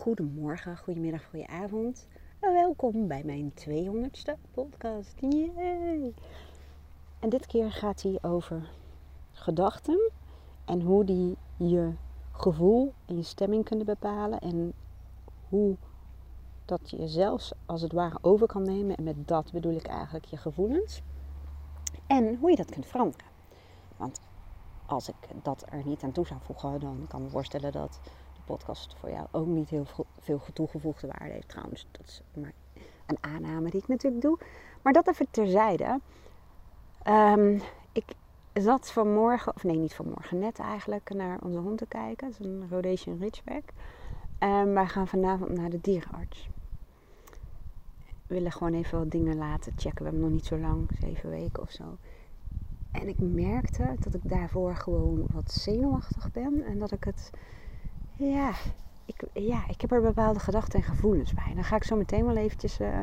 goedemorgen, goedemiddag, goedenavond. En welkom bij mijn 200ste podcast. Yay! En dit keer gaat hij over gedachten en hoe die je gevoel en je stemming kunnen bepalen. En hoe dat je zelfs als het ware over kan nemen. En met dat bedoel ik eigenlijk je gevoelens. En hoe je dat kunt veranderen. Want als ik dat er niet aan toe zou voegen, dan kan ik me voorstellen dat podcast voor jou ook niet heel veel toegevoegde waarde heeft. Trouwens, dat is maar een aanname die ik natuurlijk doe. Maar dat even terzijde. Um, ik zat vanmorgen, of nee, niet vanmorgen, net eigenlijk naar onze hond te kijken. Dat is een Rhodesian Ridgeback. En wij gaan vanavond naar de dierenarts. We willen gewoon even wat dingen laten checken. We hebben nog niet zo lang, zeven weken of zo. En ik merkte dat ik daarvoor gewoon wat zenuwachtig ben. En dat ik het ja, ik, ja, ik heb er bepaalde gedachten en gevoelens bij. En daar ga ik zo meteen wel eventjes uh,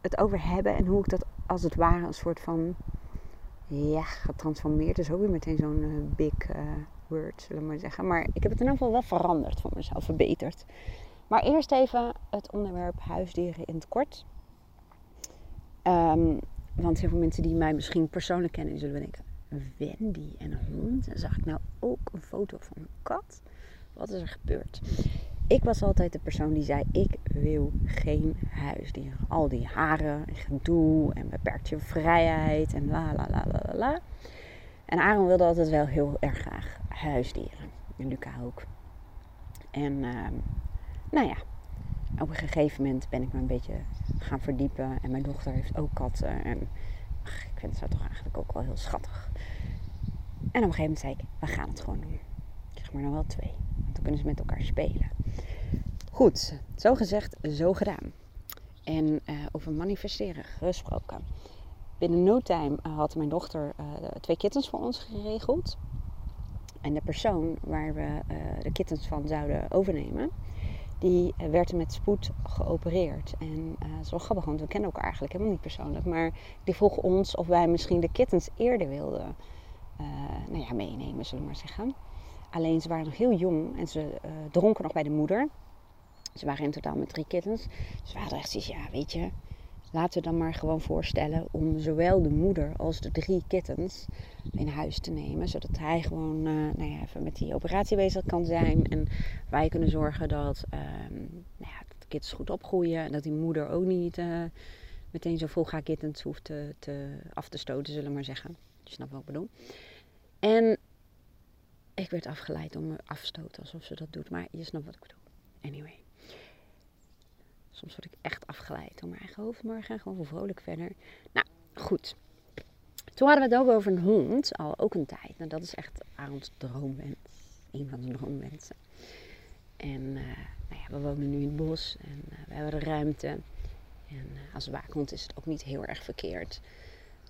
het over hebben. En hoe ik dat als het ware een soort van ja, getransformeerd is. Ook weer meteen zo'n uh, big uh, word, zullen we maar zeggen. Maar ik heb het in ieder geval wel veranderd voor mezelf, verbeterd. Maar eerst even het onderwerp huisdieren in het kort. Um, want heel veel mensen die mij misschien persoonlijk kennen, die zullen denken... Wendy en een hond. En zag ik nou ook een foto van een kat? Wat is er gebeurd? Ik was altijd de persoon die zei: Ik wil geen huisdieren. Al die haren en gedoe en beperkt je vrijheid en la la la la la. En Aaron wilde altijd wel heel erg graag huisdieren. En Luca ook. En uh, nou ja, op een gegeven moment ben ik me een beetje gaan verdiepen. En mijn dochter heeft ook katten. En ach, ik vind ze toch eigenlijk ook wel heel schattig. En op een gegeven moment zei ik: We gaan het gewoon doen. Zeg maar dan wel twee kunnen ze met elkaar spelen. Goed, zo gezegd, zo gedaan. En uh, over manifesteren gesproken. Binnen no time had mijn dochter uh, twee kittens voor ons geregeld. En de persoon waar we de kittens van zouden overnemen, die werd met spoed geopereerd. En wel grappig, want we kennen elkaar eigenlijk helemaal niet persoonlijk. Maar die vroeg ons of wij misschien de kittens eerder wilden nou ja, meenemen, zullen we maar zeggen. Alleen ze waren nog heel jong en ze uh, dronken nog bij de moeder. Ze waren in totaal met drie kittens. Dus we hadden echt zoiets, ja weet je, laten we dan maar gewoon voorstellen om zowel de moeder als de drie kittens in huis te nemen. Zodat hij gewoon uh, nou ja, even met die operatie bezig kan zijn. En wij kunnen zorgen dat, uh, nou ja, de kittens goed opgroeien. En dat die moeder ook niet uh, meteen zo volga kittens hoeft te, te, af te stoten, zullen we maar zeggen. Je snapt wat ik bedoel. En ik werd afgeleid om me afstoten alsof ze dat doet. Maar je snapt wat ik bedoel. Anyway. Soms word ik echt afgeleid door mijn eigen hoofd. Maar we gaan gewoon vrolijk verder. Nou, goed. Toen hadden we het ook over een hond. Al ook een tijd. Nou, dat is echt Arends droomwens. Een van zijn droomwensen. En uh, nou ja, we wonen nu in het bos. En uh, we hebben de ruimte. En uh, als waakhond is het ook niet heel erg verkeerd.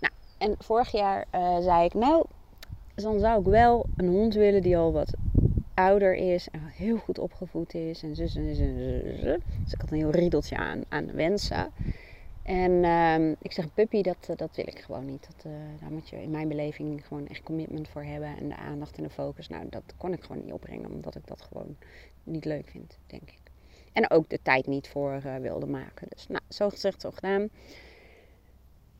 Nou, en vorig jaar zei ik, nou, dan zou ik wel een hond willen die al wat ouder is en heel goed opgevoed is. En zus en zus en zus. Dus ik had een heel riedeltje aan, aan wensen. En uh, ik zeg, puppy, dat, dat wil ik gewoon niet. Dat, uh, daar moet je in mijn beleving gewoon echt commitment voor hebben. En de aandacht en de focus. Nou, dat kon ik gewoon niet opbrengen. Omdat ik dat gewoon niet leuk vind, denk ik. En ook de tijd niet voor uh, wilde maken. Dus nou, zo gezegd, zo gedaan.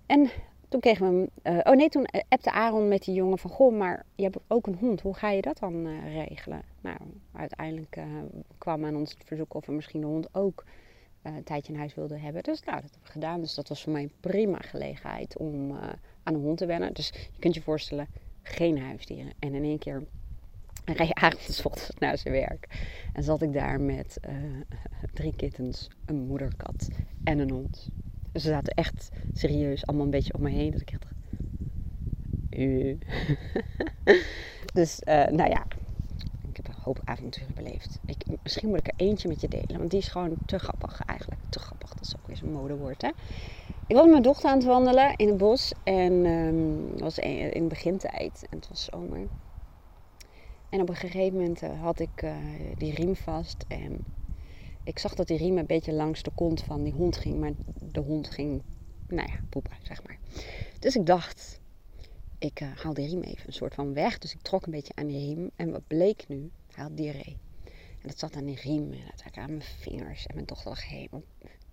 En toen kregen we uh, oh nee, toen appte Aaron met die jongen van... Goh, maar je hebt ook een hond. Hoe ga je dat dan uh, regelen? Nou, uiteindelijk uh, kwam aan ons het verzoek of we misschien de hond ook een tijdje in huis wilden hebben. Dus nou, dat hebben we gedaan. Dus dat was voor mij een prima gelegenheid om aan een hond te wennen. Dus je kunt je voorstellen, geen huisdieren. En in één keer reed Aaron ochtends naar zijn werk. En zat ik daar met drie kittens, een moederkat en een hond. Ze zaten echt serieus allemaal een beetje om me heen. Dat ik echt... Uh. dus, uh, nou ja. Ik heb een hoop avonturen beleefd. Ik, misschien moet ik er eentje met je delen. Want die is gewoon te grappig eigenlijk. Te grappig, dat is ook weer zo'n modewoord hè. Ik was met mijn dochter aan het wandelen in het bos. En um, het was in de begintijd. En het was zomer. En op een gegeven moment uh, had ik die riem vast. En ik zag dat die riem een beetje langs de kont van die hond ging. Maar de hond ging, nou ja, poepen, zeg maar. Dus ik dacht, ik uh, haal die riem even een soort van weg. Dus ik trok een beetje aan die riem. En wat bleek nu? Hij had diarree. En dat zat aan die riem en dat aan mijn vingers. En mijn dochter lag helemaal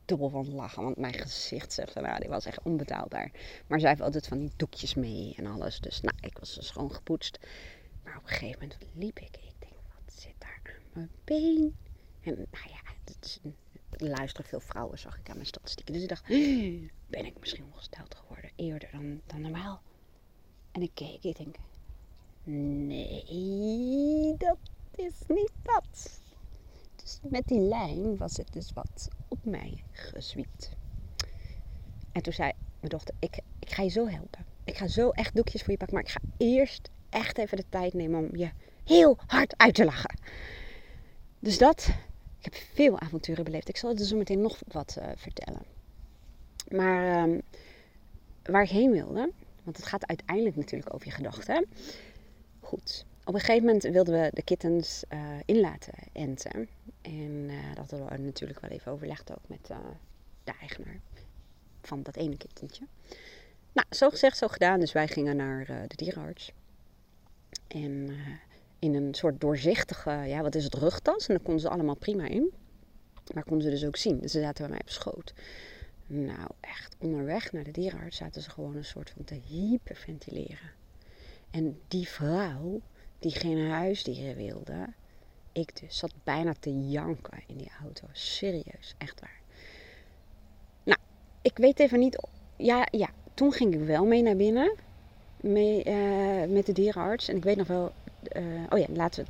dubbel van lachen. Want mijn gezicht, zegt nou, die was echt onbetaalbaar. Maar zij heeft altijd van die doekjes mee en alles. Dus nou, ik was dus gewoon gepoetst. Maar op een gegeven moment liep ik. Ik denk, wat zit daar aan mijn been? En nou ja, een luisteren veel vrouwen, zag ik aan mijn statistieken. Dus ik dacht, ben ik misschien ongesteld geworden eerder dan, dan normaal? En ik keek, ik denk, nee, dat is niet dat. Dus met die lijn was het dus wat op mij gezwiept. En toen zei mijn dochter, ik, ik ga je zo helpen. Ik ga zo echt doekjes voor je pakken, maar ik ga eerst echt even de tijd nemen om je heel hard uit te lachen. Dus dat ik heb veel avonturen beleefd. Ik zal er zo meteen nog wat uh, vertellen. Maar um, waar ik heen wilde, want het gaat uiteindelijk natuurlijk over je gedachten. Goed, op een gegeven moment wilden we de kittens uh, in laten enten. En uh, dat hadden we natuurlijk wel even overlegd ook met de eigenaar van dat ene kittentje. Nou, zo gezegd, zo gedaan. Dus wij gingen naar de dierenarts. En in een soort doorzichtige, ja, wat is het, rugtas. En daar konden ze allemaal prima in. Maar konden ze dus ook zien. Dus ze zaten bij mij op schoot. Nou, echt onderweg naar de dierenarts zaten ze gewoon een soort van te hyperventileren. En die vrouw, die geen huisdieren wilde, ik dus, zat bijna te janken in die auto. Serieus, echt waar. Nou, ik weet even niet. Ja, ja, toen ging ik wel mee naar binnen. Mee, uh, met de dierenarts. En ik weet nog wel, uh, oh ja,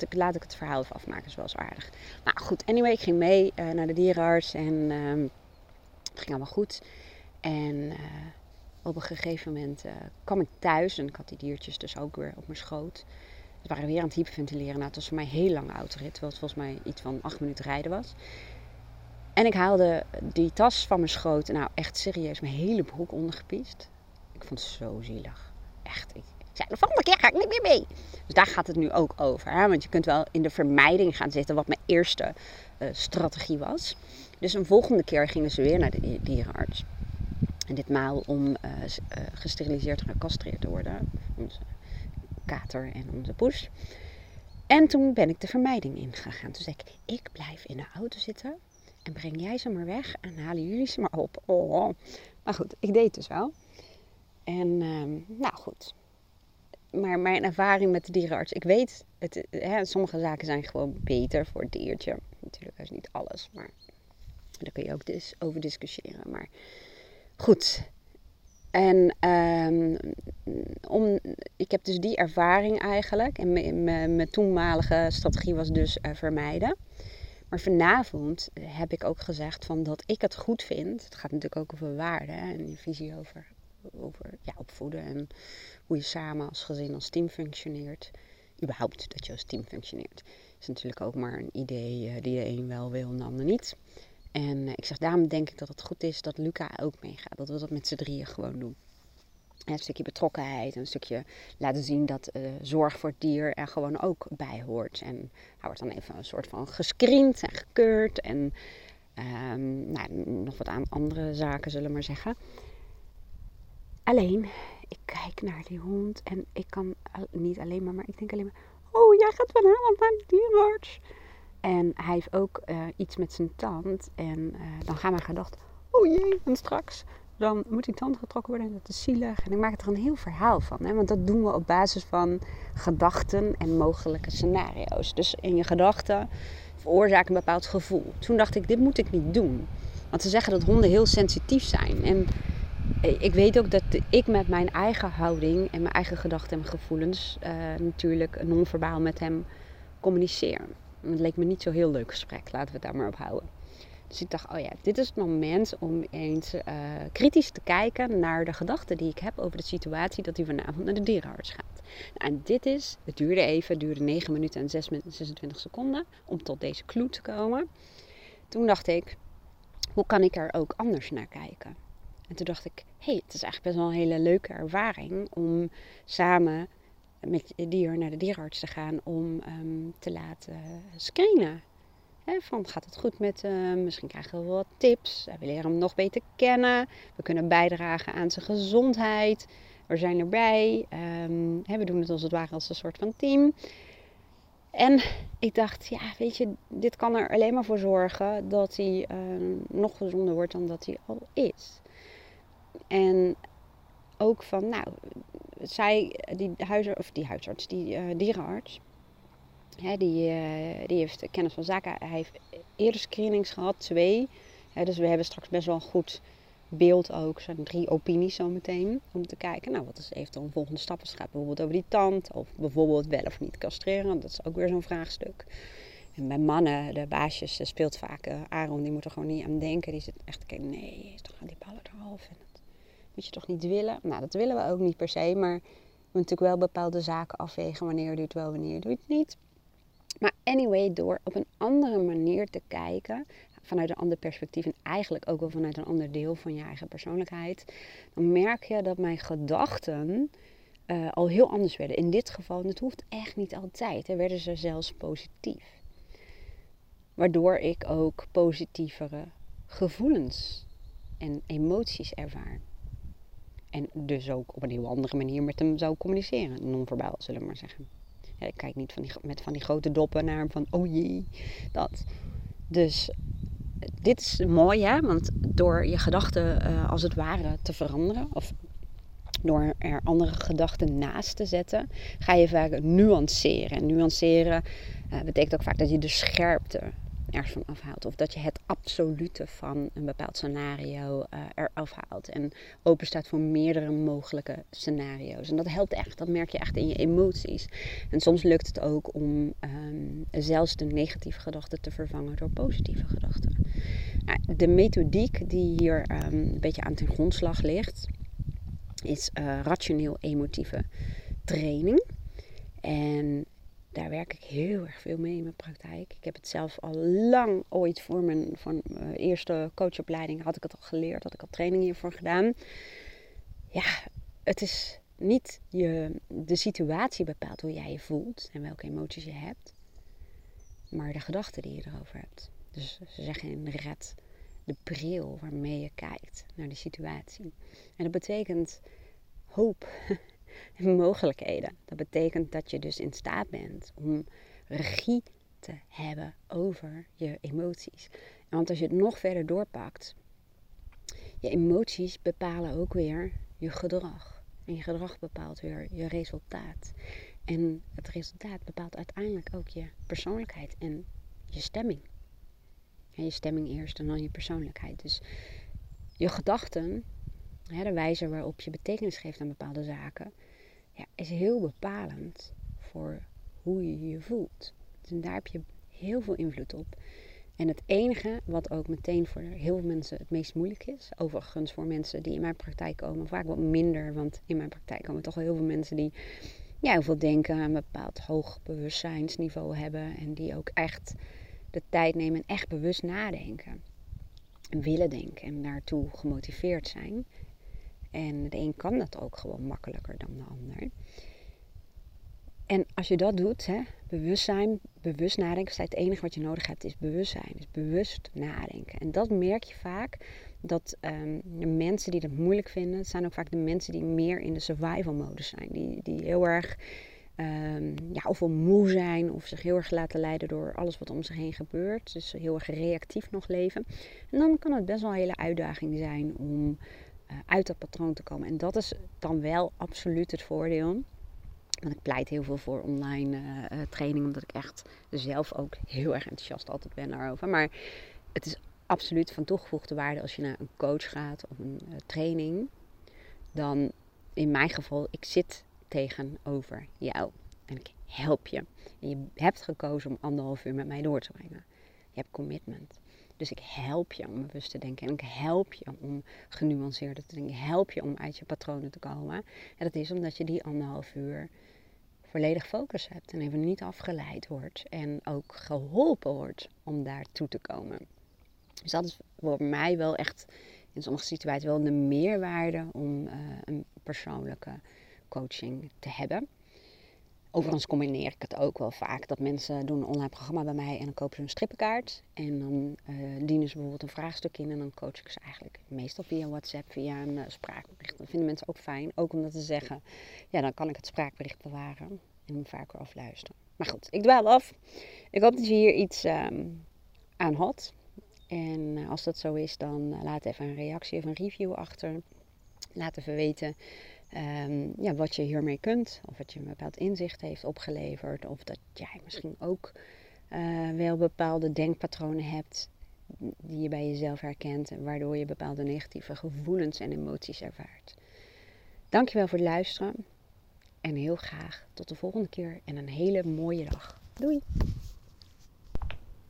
laat, ik het verhaal even afmaken, is wel zo aardig. Nou goed, anyway, ik ging mee uh, naar de dierenarts en uh, het ging allemaal goed. En uh, op een gegeven moment kwam ik thuis en ik had die diertjes dus ook weer op mijn schoot. Ze waren weer aan het hyperventileren. Nou, het was voor mij heel lange autorit, terwijl het volgens mij iets van acht minuten rijden was. En ik haalde die tas van mijn schoot, nou echt serieus, mijn hele broek ondergepiest. Ik vond het zo zielig. Echt, ik, zei, de volgende keer ga ik niet meer mee. Dus daar gaat het nu ook over. Hè? Want je kunt wel in de vermijding gaan zitten, wat mijn eerste uh, strategie was. Dus een volgende keer gingen ze weer naar de dierenarts. En ditmaal om uh, uh, gesteriliseerd en gecastreerd te worden. Onze kater en onze poes. En toen ben ik de vermijding ingegaan. Toen zei ik, ik blijf in de auto zitten. En breng jij ze maar weg en halen jullie ze maar op. Oh. Maar goed, ik deed het dus wel. En nou goed, maar mijn ervaring met de dierenarts, ik weet, het, hè, sommige zaken zijn gewoon beter voor het diertje. Natuurlijk is niet alles, maar daar kun je ook dus over discussiëren. Maar goed. En um, om, ik heb dus die ervaring eigenlijk. En mijn toenmalige strategie was dus uh, vermijden. Maar vanavond heb ik ook gezegd van dat ik het goed vind. Het gaat natuurlijk ook over waarden en je visie over, over ja, opvoeden en hoe je samen als gezin, als team functioneert. Überhaupt dat je als team functioneert. is natuurlijk ook maar een idee uh, die de een wel wil en de ander niet. En uh, ik zeg, daarom denk ik dat het goed is dat Luca ook meegaat. Dat we dat met z'n drieën gewoon doen. En een stukje betrokkenheid, een stukje laten zien dat uh, zorg voor het dier er gewoon ook bij hoort. En hij wordt dan even een soort van gescreend en gekeurd en um, nou, nog wat aan andere zaken zullen we maar zeggen. Alleen, ik kijk naar die hond en ik kan niet alleen maar, maar ik denk alleen maar, oh jij gaat vanavond naar de dierenarts. En hij heeft ook uh, iets met zijn tand en uh, dan gaan mijn gedachten, oh jee, en straks dan moet die tand getrokken worden en dat is zielig. En ik maak er een heel verhaal van, hè? want dat doen we op basis van gedachten en mogelijke scenario's. Dus in je gedachten veroorzaken een bepaald gevoel. Toen dacht ik, dit moet ik niet doen. Want ze zeggen dat honden heel sensitief zijn. En ik weet ook dat ik met mijn eigen houding en mijn eigen gedachten en gevoelens uh, natuurlijk non-verbaal met hem communiceer. Het leek me niet zo heel leuk gesprek, laten we het daar maar op houden. Dus ik dacht, oh ja, dit is het moment om eens uh, kritisch te kijken naar de gedachten die ik heb over de situatie dat hij vanavond naar de dierenarts gaat. Nou, en dit is, het duurde even, het duurde 9 minuten en 26 seconden om tot deze clue te komen. Toen dacht ik, hoe kan ik er ook anders naar kijken? En toen dacht ik, hé, hey, het is eigenlijk best wel een hele leuke ervaring om samen met het dier naar de dierenarts te gaan om um, te laten screenen. Van gaat het goed met hem? Misschien krijgen we wat tips. We leren hem nog beter kennen. We kunnen bijdragen aan zijn gezondheid. We zijn erbij. He, we doen het als het ware als een soort van team. En ik dacht, ja, weet je, dit kan er alleen maar voor zorgen dat hij uh, nog gezonder wordt dan dat hij al is. En ook van, nou, zij, die huisarts, of die huisarts, die uh, dierenarts, hè, die, uh, die heeft kennis van zaken. Hij heeft eerder screenings gehad, twee. Hè, dus we hebben straks best wel een goed beeld ook. Zijn drie opinies zometeen. Om te kijken, nou, wat is eventueel een volgende stap? Het gaat bijvoorbeeld over die tand. Of bijvoorbeeld wel of niet castreren. Dat is ook weer zo'n vraagstuk. En bij mannen, de baasjes, speelt vaak uh, Aaron. Die moet er gewoon niet aan denken. Die zit echt nee, toch gaan die ballen eraf. En moet je toch niet willen? Nou, dat willen we ook niet per se. Maar we moeten natuurlijk wel bepaalde zaken afwegen. Wanneer doe je het wel, wanneer doe je het niet. Maar anyway, door op een andere manier te kijken, vanuit een ander perspectief en eigenlijk ook wel vanuit een ander deel van je eigen persoonlijkheid, dan merk je dat mijn gedachten uh, al heel anders werden. In dit geval, en het hoeft echt niet altijd, hè, werden ze zelfs positief. Waardoor ik ook positievere gevoelens en emoties ervaar. En dus ook op een heel andere manier met hem zou communiceren, non-verbaal zullen we maar zeggen. Ik kijk niet van die, met van die grote doppen naar hem van, oh jee, dat. Dus dit is mooi, hè? Want door je gedachten uh, als het ware te veranderen, of door er andere gedachten naast te zetten, ga je vaak nuanceren. En nuanceren uh, betekent ook vaak dat je de scherpte ergens van afhaalt. Of dat je het absolute van een bepaald scenario uh, eraf haalt. En open staat voor meerdere mogelijke scenario's. En dat helpt echt. Dat merk je echt in je emoties. En soms lukt het ook om um, zelfs de negatieve gedachten te vervangen door positieve gedachten. Nou, de methodiek die hier um, een beetje aan ten grondslag ligt, is uh, rationeel-emotieve training. En daar werk ik heel erg veel mee in mijn praktijk. Ik heb het zelf al lang ooit voor mijn, eerste coachopleiding had ik het al geleerd, had ik al training hiervoor gedaan. Ja, het is niet je, de situatie bepaalt hoe jij je voelt en welke emoties je hebt, maar de gedachten die je erover hebt. Dus ze zeggen in red de bril waarmee je kijkt naar de situatie. En dat betekent hoop mogelijkheden. Dat betekent dat je dus in staat bent om regie te hebben over je emoties. want als je het nog verder doorpakt, je emoties bepalen ook weer je gedrag. En je gedrag bepaalt weer je resultaat. En het resultaat bepaalt uiteindelijk ook je persoonlijkheid en je stemming. En je stemming eerst en dan je persoonlijkheid. Dus je gedachten, de wijze waarop je betekenis geeft aan bepaalde zaken, ja, is heel bepalend voor hoe je je voelt. Dus daar heb je heel veel invloed op. En het enige wat ook meteen voor heel veel mensen het meest moeilijk is, overigens voor mensen die in mijn praktijk komen, vaak wat minder, want in mijn praktijk komen toch heel veel mensen die ja, heel veel denken, een bepaald hoog bewustzijnsniveau hebben en die ook echt de tijd nemen en echt bewust nadenken. En willen denken en daartoe gemotiveerd zijn. En de een kan dat ook gewoon makkelijker dan de ander. En als je dat doet, hè, bewustzijn, bewust nadenken, het enige wat je nodig hebt is bewustzijn. Dus bewust nadenken. En dat merk je vaak dat um, de mensen die dat moeilijk vinden, zijn ook vaak de mensen die meer in de survival modus zijn. Die, die heel erg um, ja, ofwel moe zijn of zich heel erg laten leiden door alles wat om zich heen gebeurt. Dus heel erg reactief nog leven. En dan kan het best wel een hele uitdaging zijn om uit dat patroon te komen. En dat is dan wel absoluut het voordeel. Want ik pleit heel veel voor online uh, training, omdat ik echt zelf ook heel erg enthousiast altijd ben daarover. Maar het is absoluut van toegevoegde waarde als je naar een coach gaat of een training. Dan in mijn geval, ik zit tegenover jou en ik help je. En je hebt gekozen om anderhalf uur met mij door te brengen. Je hebt commitment. Dus ik help je om bewust te denken. En ik help je om genuanceerder te denken. Ik help je om uit je patronen te komen. En dat is omdat je die anderhalf uur volledig focus hebt. En even niet afgeleid wordt. En ook geholpen wordt om daartoe te komen. Dus dat is voor mij wel echt in sommige situaties wel de meerwaarde om uh, een persoonlijke coaching te hebben. Overigens combineer ik het ook wel vaak. Dat mensen doen een online programma bij mij en dan kopen ze een strippenkaart. En dan uh, dienen ze bijvoorbeeld een vraagstuk in en dan coach ik ze eigenlijk meestal via WhatsApp, via een uh, spraakbericht. Dat vinden mensen ook fijn. Ook omdat ze zeggen, ja dan kan ik het spraakbericht bewaren en hem vaker afluisteren. Maar goed, ik dwaal af. Ik hoop dat je hier iets ehm, aan had. En eh, als dat zo is, dan eh, laat even een reactie of een review achter. Laat even weten um, ja, wat je hiermee kunt. Of wat je een bepaald inzicht heeft opgeleverd. Of dat jij misschien ook uh, wel bepaalde denkpatronen hebt die je bij jezelf herkent. Waardoor je bepaalde negatieve gevoelens en emoties ervaart. Dankjewel voor het luisteren. En heel graag tot de volgende keer en een hele mooie dag. Doei!